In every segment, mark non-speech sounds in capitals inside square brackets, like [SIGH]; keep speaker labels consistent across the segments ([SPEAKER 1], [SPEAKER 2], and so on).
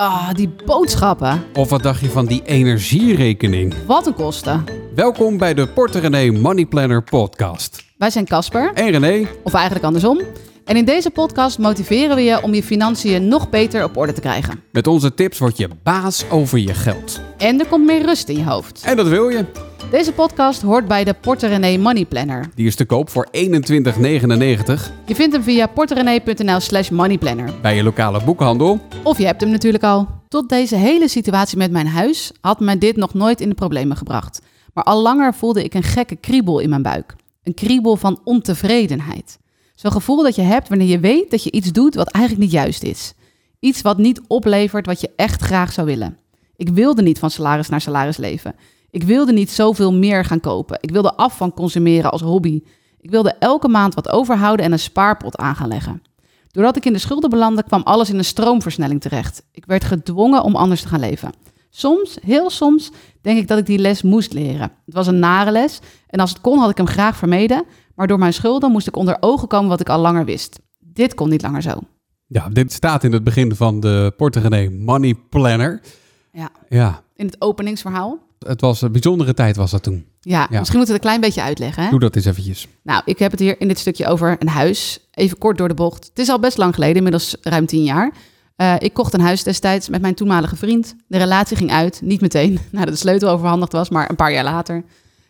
[SPEAKER 1] Ah, die boodschappen.
[SPEAKER 2] Of wat dacht je van die energierekening?
[SPEAKER 1] Wat een kosten.
[SPEAKER 2] Welkom bij de Porter René Money Planner podcast.
[SPEAKER 1] Wij zijn Casper,
[SPEAKER 2] En René,
[SPEAKER 1] of eigenlijk andersom. En in deze podcast motiveren we je om je financiën nog beter op orde te krijgen.
[SPEAKER 2] met onze tips word je baas over je geld.
[SPEAKER 1] En er komt meer rust in je hoofd.
[SPEAKER 2] En dat wil je.
[SPEAKER 1] Deze podcast hoort bij de Porter René Money Planner.
[SPEAKER 2] Die is te koop voor 21,99
[SPEAKER 1] Je vindt hem via porterenee.nl slash moneyplanner.
[SPEAKER 2] bij je lokale boekhandel.
[SPEAKER 1] Of je hebt hem natuurlijk al. Tot deze hele situatie met mijn huis had me dit nog nooit in de problemen gebracht. Maar al langer voelde ik een gekke kriebel in mijn buik. Een kriebel van ontevredenheid. Zo'n gevoel dat je hebt wanneer je weet dat je iets doet wat eigenlijk niet juist is. Iets wat niet oplevert wat je echt graag zou willen. Ik wilde niet van salaris naar salaris leven. Ik wilde niet zoveel meer gaan kopen. Ik wilde af van consumeren als hobby. Ik wilde elke maand wat overhouden en een spaarpot aan gaan leggen. Doordat ik in de schulden belandde, kwam alles in een stroomversnelling terecht. Ik werd gedwongen om anders te gaan leven. Soms, heel soms, denk ik dat ik die les moest leren. Het was een nare les en als het kon had ik hem graag vermeden, maar door mijn schulden moest ik onder ogen komen wat ik al langer wist. Dit kon niet langer zo.
[SPEAKER 2] Ja, dit staat in het begin van de Porter René Money Planner.
[SPEAKER 1] Ja.
[SPEAKER 2] Ja,
[SPEAKER 1] In het openingsverhaal.
[SPEAKER 2] Het was een bijzondere tijd was dat toen.
[SPEAKER 1] Ja,
[SPEAKER 2] Ja.
[SPEAKER 1] misschien moeten we het een klein beetje uitleggen. Hè?
[SPEAKER 2] Doe dat eens eventjes.
[SPEAKER 1] Nou, ik heb het hier in dit stukje over een huis. Even kort door de bocht. Het is al best lang geleden, inmiddels ruim tien jaar. Eh, ik kocht een huis destijds met mijn toenmalige vriend. De relatie ging uit, niet meteen [LAUGHS] nadat de sleutel overhandigd was, maar een paar jaar later.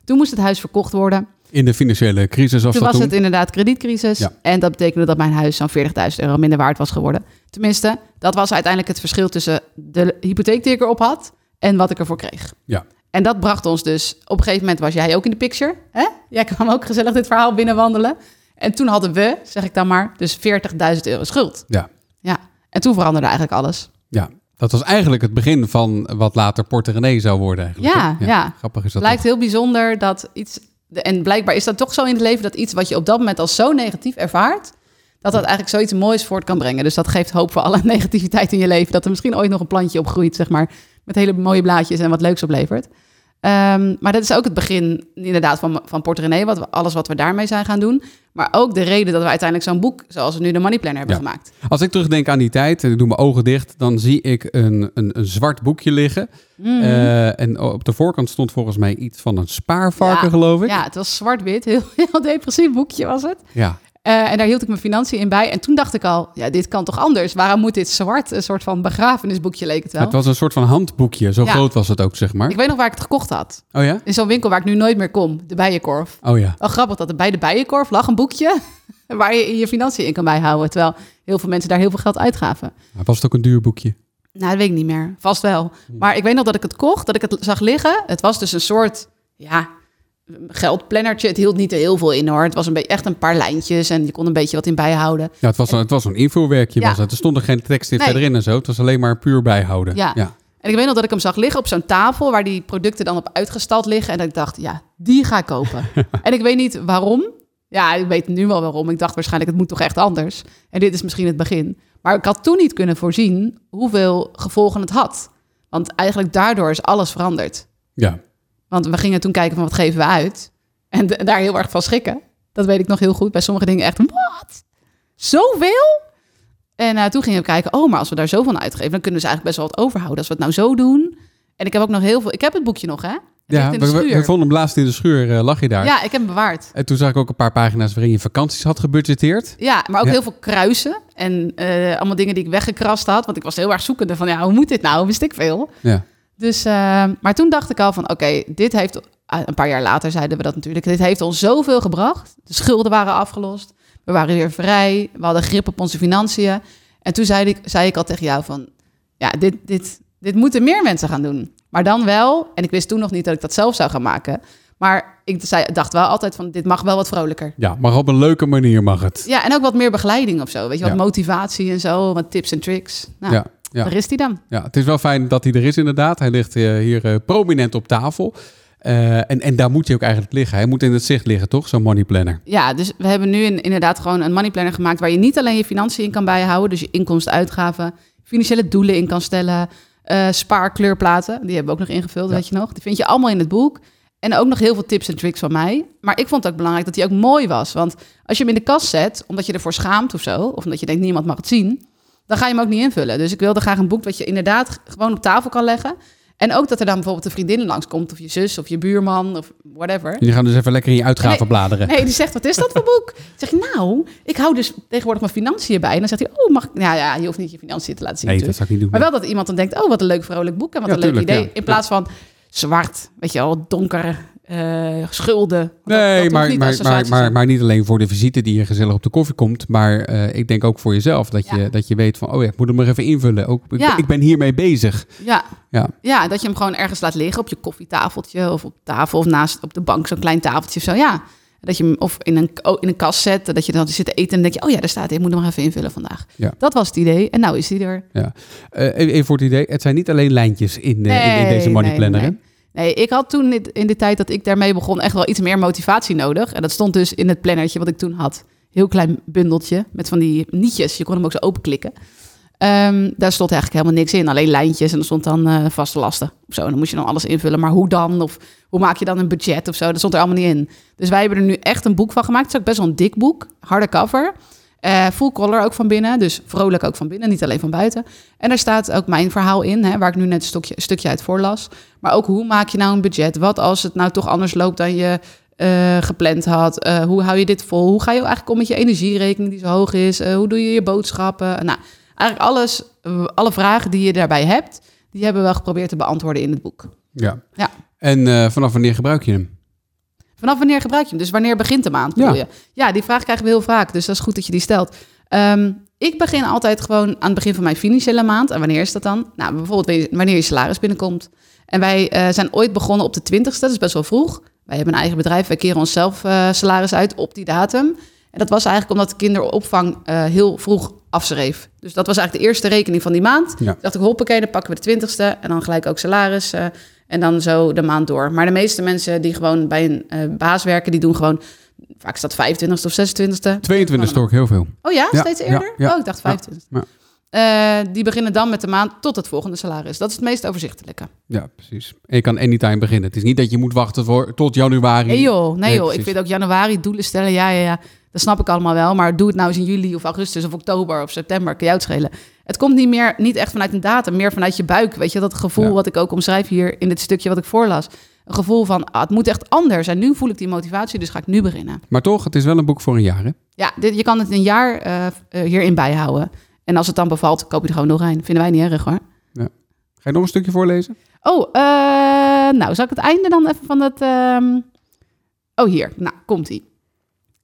[SPEAKER 1] Toen moest het huis verkocht worden.
[SPEAKER 2] In de financiële crisis was
[SPEAKER 1] Toen
[SPEAKER 2] dat
[SPEAKER 1] was
[SPEAKER 2] toen.
[SPEAKER 1] het inderdaad kredietcrisis.
[SPEAKER 2] Ja.
[SPEAKER 1] En dat betekende dat mijn huis zo'n 40.000 euro minder waard was geworden. Tenminste, dat was uiteindelijk het verschil tussen de hypotheek die ik erop had en wat ik ervoor kreeg.
[SPEAKER 2] Ja.
[SPEAKER 1] En dat bracht ons dus, op een gegeven moment was jij ook in de picture. Hè? Jij kwam ook gezellig dit verhaal binnenwandelen. En toen hadden we, zeg ik dan maar, dus 40.000 euro schuld.
[SPEAKER 2] Ja.
[SPEAKER 1] Ja, en toen veranderde eigenlijk alles.
[SPEAKER 2] ja, dat was eigenlijk het begin van wat later Porter René zou worden eigenlijk.
[SPEAKER 1] Ja, ja.
[SPEAKER 2] Grappig is dat
[SPEAKER 1] Het lijkt heel bijzonder dat iets... En blijkbaar is dat toch zo in het leven dat iets wat je op dat moment als zo negatief ervaart... dat dat eigenlijk zoiets moois voort kan brengen. Dus dat geeft hoop voor alle [LAUGHS] negativiteit in je leven. Dat er misschien ooit nog een plantje opgroeit, zeg maar... met hele mooie blaadjes en wat leuks oplevert. Ehm, maar dat is ook het begin inderdaad van, van Port René, wat we, alles wat we daarmee zijn gaan doen. Maar ook de reden dat we uiteindelijk zo'n boek, zoals we nu de Money Planner hebben
[SPEAKER 2] Ja.
[SPEAKER 1] gemaakt.
[SPEAKER 2] Als ik terugdenk aan die tijd en ik doe mijn ogen dicht, dan zie ik een, een, een zwart boekje liggen.
[SPEAKER 1] Mhm.
[SPEAKER 2] Eh, en op de voorkant stond volgens mij iets van een spaarvarken,
[SPEAKER 1] Ja.
[SPEAKER 2] geloof ik.
[SPEAKER 1] Ja, het was zwart-wit, heel, heel depressief boekje was het.
[SPEAKER 2] Ja.
[SPEAKER 1] Eh, en daar hield ik mijn financiën in bij. En toen dacht ik al, ja, dit kan toch anders? Waarom moet dit zwart? Een soort van begrafenisboekje leek het wel.
[SPEAKER 2] Het was een soort van handboekje, zo
[SPEAKER 1] Ja.
[SPEAKER 2] groot was het ook, zeg maar.
[SPEAKER 1] Ik weet nog waar ik het gekocht had.
[SPEAKER 2] Oh ja?
[SPEAKER 1] In zo'n winkel waar ik nu nooit meer kom. De Bijenkorf.
[SPEAKER 2] Oh ja.
[SPEAKER 1] Wel grappig dat er bij de Bijenkorf lag een boekje... [LAUGHS] waar je je financiën in kan bijhouden. Terwijl heel veel mensen daar heel veel geld uitgaven.
[SPEAKER 2] Was het ook een duur boekje?
[SPEAKER 1] Nou, dat weet ik niet meer. Vast wel.
[SPEAKER 2] Hm.
[SPEAKER 1] Maar ik weet nog dat ik het kocht, dat ik het zag liggen. Het was dus een soort, ja, geldplannertje. Het hield niet heel veel in hoor. Het was een beetje echt een paar lijntjes en je kon een beetje wat in bijhouden.
[SPEAKER 2] Ja, het was, een- het was een invoerwerkje.
[SPEAKER 1] Ja.
[SPEAKER 2] Was het. Er stond er geen tekst in
[SPEAKER 1] Nee.
[SPEAKER 2] verder in en zo. Het was alleen maar puur bijhouden.
[SPEAKER 1] Ja.
[SPEAKER 2] ja.
[SPEAKER 1] En ik weet nog dat ik hem zag liggen op zo'n tafel waar die producten dan op uitgestald liggen. En dat ik dacht, ja, die ga ik kopen. [LAUGHS] en ik weet niet waarom. Ja, ik weet nu wel waarom. Ik dacht waarschijnlijk, het moet toch echt anders. En dit is misschien het begin. Maar ik had toen niet kunnen voorzien hoeveel gevolgen het had. Want eigenlijk daardoor is alles veranderd.
[SPEAKER 2] Ja.
[SPEAKER 1] Want we gingen toen kijken van wat geven we uit. En daar heel erg van schrikken. Dat weet ik nog heel goed. Bij sommige dingen echt, wat? Zoveel? En eh, toen gingen we kijken, oh, maar als we daar zoveel aan uitgeven... dan kunnen we dus eigenlijk best wel wat overhouden. Als we het nou zo doen. En ik heb ook nog heel veel... Ik heb het boekje nog, hè?
[SPEAKER 2] Ja, we, we- vonden hem laatst in de schuur, eh, lag je daar.
[SPEAKER 1] Ja, ik heb hem bewaard.
[SPEAKER 2] En toen zag ik ook een paar pagina's waarin je vakanties had gebudgeteerd.
[SPEAKER 1] Ja, maar ook
[SPEAKER 2] Ja.
[SPEAKER 1] heel veel kruisen. En eh, allemaal dingen die ik weggekrast had. Want ik was heel erg zoekende van, ja, hoe moet dit nou? Wist ik veel.
[SPEAKER 2] Ja.
[SPEAKER 1] Dus, eh, maar toen dacht ik al van, oké, dit heeft... ah, Een paar jaar later zeiden we dat natuurlijk. Dit heeft ons zoveel gebracht. De schulden waren afgelost. We waren weer vrij. We hadden grip op onze financiën. En toen zei ik, zei ik al tegen jou van... Ja, dit, dit, dit moeten meer mensen gaan doen. Maar dan wel... En ik wist toen nog niet dat ik dat zelf zou gaan maken. Maar ik zei, dacht wel altijd van... Dit mag wel wat vrolijker.
[SPEAKER 2] Ja, maar op een leuke manier mag het.
[SPEAKER 1] Ja, en ook wat meer begeleiding of zo. Weet je, wat
[SPEAKER 2] Ja.
[SPEAKER 1] motivatie en zo. Wat tips en tricks. Nou,
[SPEAKER 2] Ja, ja.
[SPEAKER 1] daar is die dan.
[SPEAKER 2] Ja, het is wel fijn dat hij er is inderdaad. Hij ligt eh, hier eh, prominent op tafel. Eh, en, en daar moet hij ook eigenlijk liggen. Hij moet in het zicht liggen, toch? Zo'n money planner.
[SPEAKER 1] Ja, dus we hebben nu in, inderdaad gewoon een money planner gemaakt... waar je niet alleen je financiën in kan bijhouden... dus je inkomsten, uitgaven, financiële doelen in kan stellen... spaarkleurplaten, die hebben we ook nog ingevuld,
[SPEAKER 2] Ja.
[SPEAKER 1] weet je nog? Die vind je allemaal in het boek. En ook nog heel veel tips en tricks van mij. Maar ik vond het ook belangrijk dat hij ook mooi was. Want als je hem in de kast zet, omdat je ervoor schaamt of zo... of omdat je denkt niemand mag het zien... dan ga je hem ook niet invullen. Dus ik wilde graag een boek wat je inderdaad gewoon op tafel kan leggen. En ook dat er dan bijvoorbeeld een vriendin langskomt, of je zus, of je buurman, of whatever.
[SPEAKER 2] Die gaan dus even lekker in je uitgaven
[SPEAKER 1] Nee,
[SPEAKER 2] bladeren.
[SPEAKER 1] Nee, die zegt, wat is dat voor boek? Zeg je, nou, ik hou dus tegenwoordig mijn financiën bij. En dan zegt hij, oh, mag ik... Nou ja, je hoeft niet je financiën te laten zien
[SPEAKER 2] Nee, dat zou ik niet doen.
[SPEAKER 1] Maar wel dat iemand dan denkt, oh, wat een leuk vrolijk boek en wat
[SPEAKER 2] Ja,
[SPEAKER 1] een leuk
[SPEAKER 2] tuurlijk,
[SPEAKER 1] idee.
[SPEAKER 2] ja.
[SPEAKER 1] In plaats van zwart, weet je wel, donker, eh, schulden. Dat- dat
[SPEAKER 2] Nee,
[SPEAKER 1] hoeft
[SPEAKER 2] maar,
[SPEAKER 1] niet
[SPEAKER 2] maar, maar, maar, maar niet alleen voor de visite die je gezellig op de koffie komt. Maar eh, ik denk ook voor jezelf. Dat,
[SPEAKER 1] Ja.
[SPEAKER 2] je, dat je weet van, oh ja, ik moet hem maar even invullen. Ook, ik,
[SPEAKER 1] Ja.
[SPEAKER 2] ik ben hiermee bezig.
[SPEAKER 1] Ja.
[SPEAKER 2] Ja.
[SPEAKER 1] ja, dat je hem gewoon ergens laat liggen op je koffietafeltje of op tafel of naast op de bank, zo'n klein tafeltje of zo. Ja, dat je hem of in een, oh, in een kast zet, dat je dan zit te eten en denk je, oh ja, daar staat hij, ik moet hem nog even invullen vandaag.
[SPEAKER 2] Ja.
[SPEAKER 1] Dat was het idee en nou is hij er.
[SPEAKER 2] Ja. Eh, even voor het idee, het zijn niet alleen lijntjes in, in, in deze money planner.
[SPEAKER 1] Nee, Nee, ik had toen in- de tijd dat ik daarmee begon echt wel iets meer motivatie nodig. En dat stond dus in het plannertje wat ik toen had. Heel klein bundeltje met van die nietjes. Je kon hem ook zo openklikken. Ehm, daar stond eigenlijk helemaal niks in. Alleen lijntjes en er stond dan eh, vaste lasten. Of zo. En dan moest je dan alles invullen. Maar hoe dan? Of hoe maak je dan een budget of zo? Dat stond er allemaal niet in. Dus wij hebben er nu echt een boek van gemaakt. Het is ook best wel een dik boek. Harde cover. Eh, full color ook van binnen. Dus vrolijk ook van binnen. Niet alleen van buiten. En daar staat ook mijn verhaal in. Hè, waar ik nu net een, stokje, een stukje uit voorlas. Maar ook hoe maak je nou een budget? Wat als het nou toch anders loopt dan je eh, gepland had? Eh, hoe hou je dit vol? Hoe ga je eigenlijk om met je energierekening die zo hoog is? Hoe doe je je boodschappen? Nou, eigenlijk alles, alle vragen die je daarbij hebt, die hebben we wel geprobeerd te beantwoorden in het boek.
[SPEAKER 2] Ja.
[SPEAKER 1] Ja.
[SPEAKER 2] En vanaf wanneer gebruik je hem?
[SPEAKER 1] Vanaf wanneer gebruik je hem? Dus wanneer begint de maand?
[SPEAKER 2] Ja.
[SPEAKER 1] je? ja, die vraag krijgen we heel vaak. Dus dat is goed dat je die stelt. Ehm, ik begin altijd gewoon aan het begin van mijn financiële maand. En wanneer is dat dan? Nou, bijvoorbeeld wanneer je salaris binnenkomt. En wij eh, zijn ooit begonnen op de 20ste, dat is best wel vroeg. Wij hebben een eigen bedrijf, wij keren onszelf eh, salaris uit op die datum. En dat was eigenlijk omdat de kinderopvang eh, heel vroeg afschreef. Dus dat was eigenlijk de eerste rekening van die maand.
[SPEAKER 2] Ja.
[SPEAKER 1] Toen dacht ik, hoppakee, dan pakken we de twintigste en dan gelijk ook salaris. En dan zo de maand door. Maar de meeste mensen die gewoon bij een eh, baas werken, die doen gewoon... Vaak is dat 25ste of 26ste.
[SPEAKER 2] 22 stoor ik heel veel.
[SPEAKER 1] Oh ja,
[SPEAKER 2] Ja,
[SPEAKER 1] steeds eerder?
[SPEAKER 2] ja.
[SPEAKER 1] Oh, ik dacht 25.
[SPEAKER 2] Ja,
[SPEAKER 1] Eh, die beginnen dan met de maand tot het volgende salaris. Dat is het meest overzichtelijke.
[SPEAKER 2] Ja, precies. En je kan anytime beginnen. Het is niet dat je moet wachten voor, tot januari.
[SPEAKER 1] Nee joh, nee,
[SPEAKER 2] Nee,
[SPEAKER 1] joh. Ik vind ook januari doelen stellen, ja, ja, ja. Dat snap ik allemaal wel. Maar doe het nou eens in juli of augustus of oktober of september. Kan jou het schelen. Het komt niet meer, niet echt vanuit een datum, meer vanuit je buik. Weet je, dat gevoel
[SPEAKER 2] Ja.
[SPEAKER 1] wat ik ook omschrijf hier in dit stukje wat ik voorlas. Een gevoel van, ah, het moet echt anders. En nu voel ik die motivatie, dus ga ik nu beginnen.
[SPEAKER 2] Maar toch, het is wel een boek voor een jaar, hè?
[SPEAKER 1] Ja, dit, je kan het een jaar eh, eh, hierin bijhouden. En als het dan bevalt, koop je er gewoon nog een. Vinden wij niet erg hoor.
[SPEAKER 2] Ga je nog een stukje voorlezen?
[SPEAKER 1] Oh, eh, nou, zal ik het einde dan even van dat... ehm, Oh, hier. Nou, komt-ie.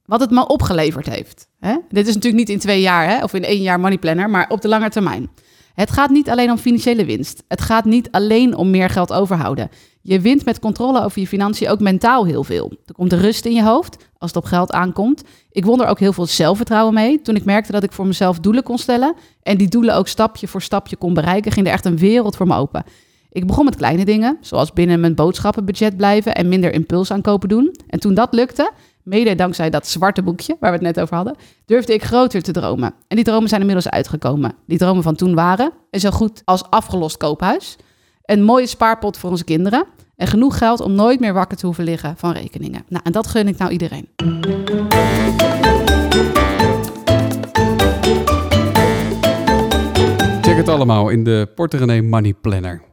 [SPEAKER 1] Wat het me opgeleverd heeft. Hè? Dit is natuurlijk niet in twee jaar, hè? of in één jaar money planner, maar op de lange termijn. Het gaat niet alleen om financiële winst. Het gaat niet alleen om meer geld overhouden. Je wint met controle over je financiën ook mentaal heel veel. Er komt rust in je hoofd als het op geld aankomt. Ik won er ook heel veel zelfvertrouwen mee. Toen ik merkte dat ik voor mezelf doelen kon stellen en die doelen ook stapje voor stapje kon bereiken, ging er echt een wereld voor me open. Ik begon met kleine dingen, zoals binnen mijn boodschappenbudget blijven en minder impuls aankopen doen. En toen dat lukte, mede dankzij dat zwarte boekje waar we het net over hadden, durfde ik groter te dromen. En die dromen zijn inmiddels uitgekomen. Die dromen van toen waren een zo goed als afgelost koophuis, een mooie spaarpot voor onze kinderen en genoeg geld om nooit meer wakker te hoeven liggen van rekeningen. Nou, en dat gun ik nou iedereen.
[SPEAKER 2] Check het allemaal in de Porte René Money Planner.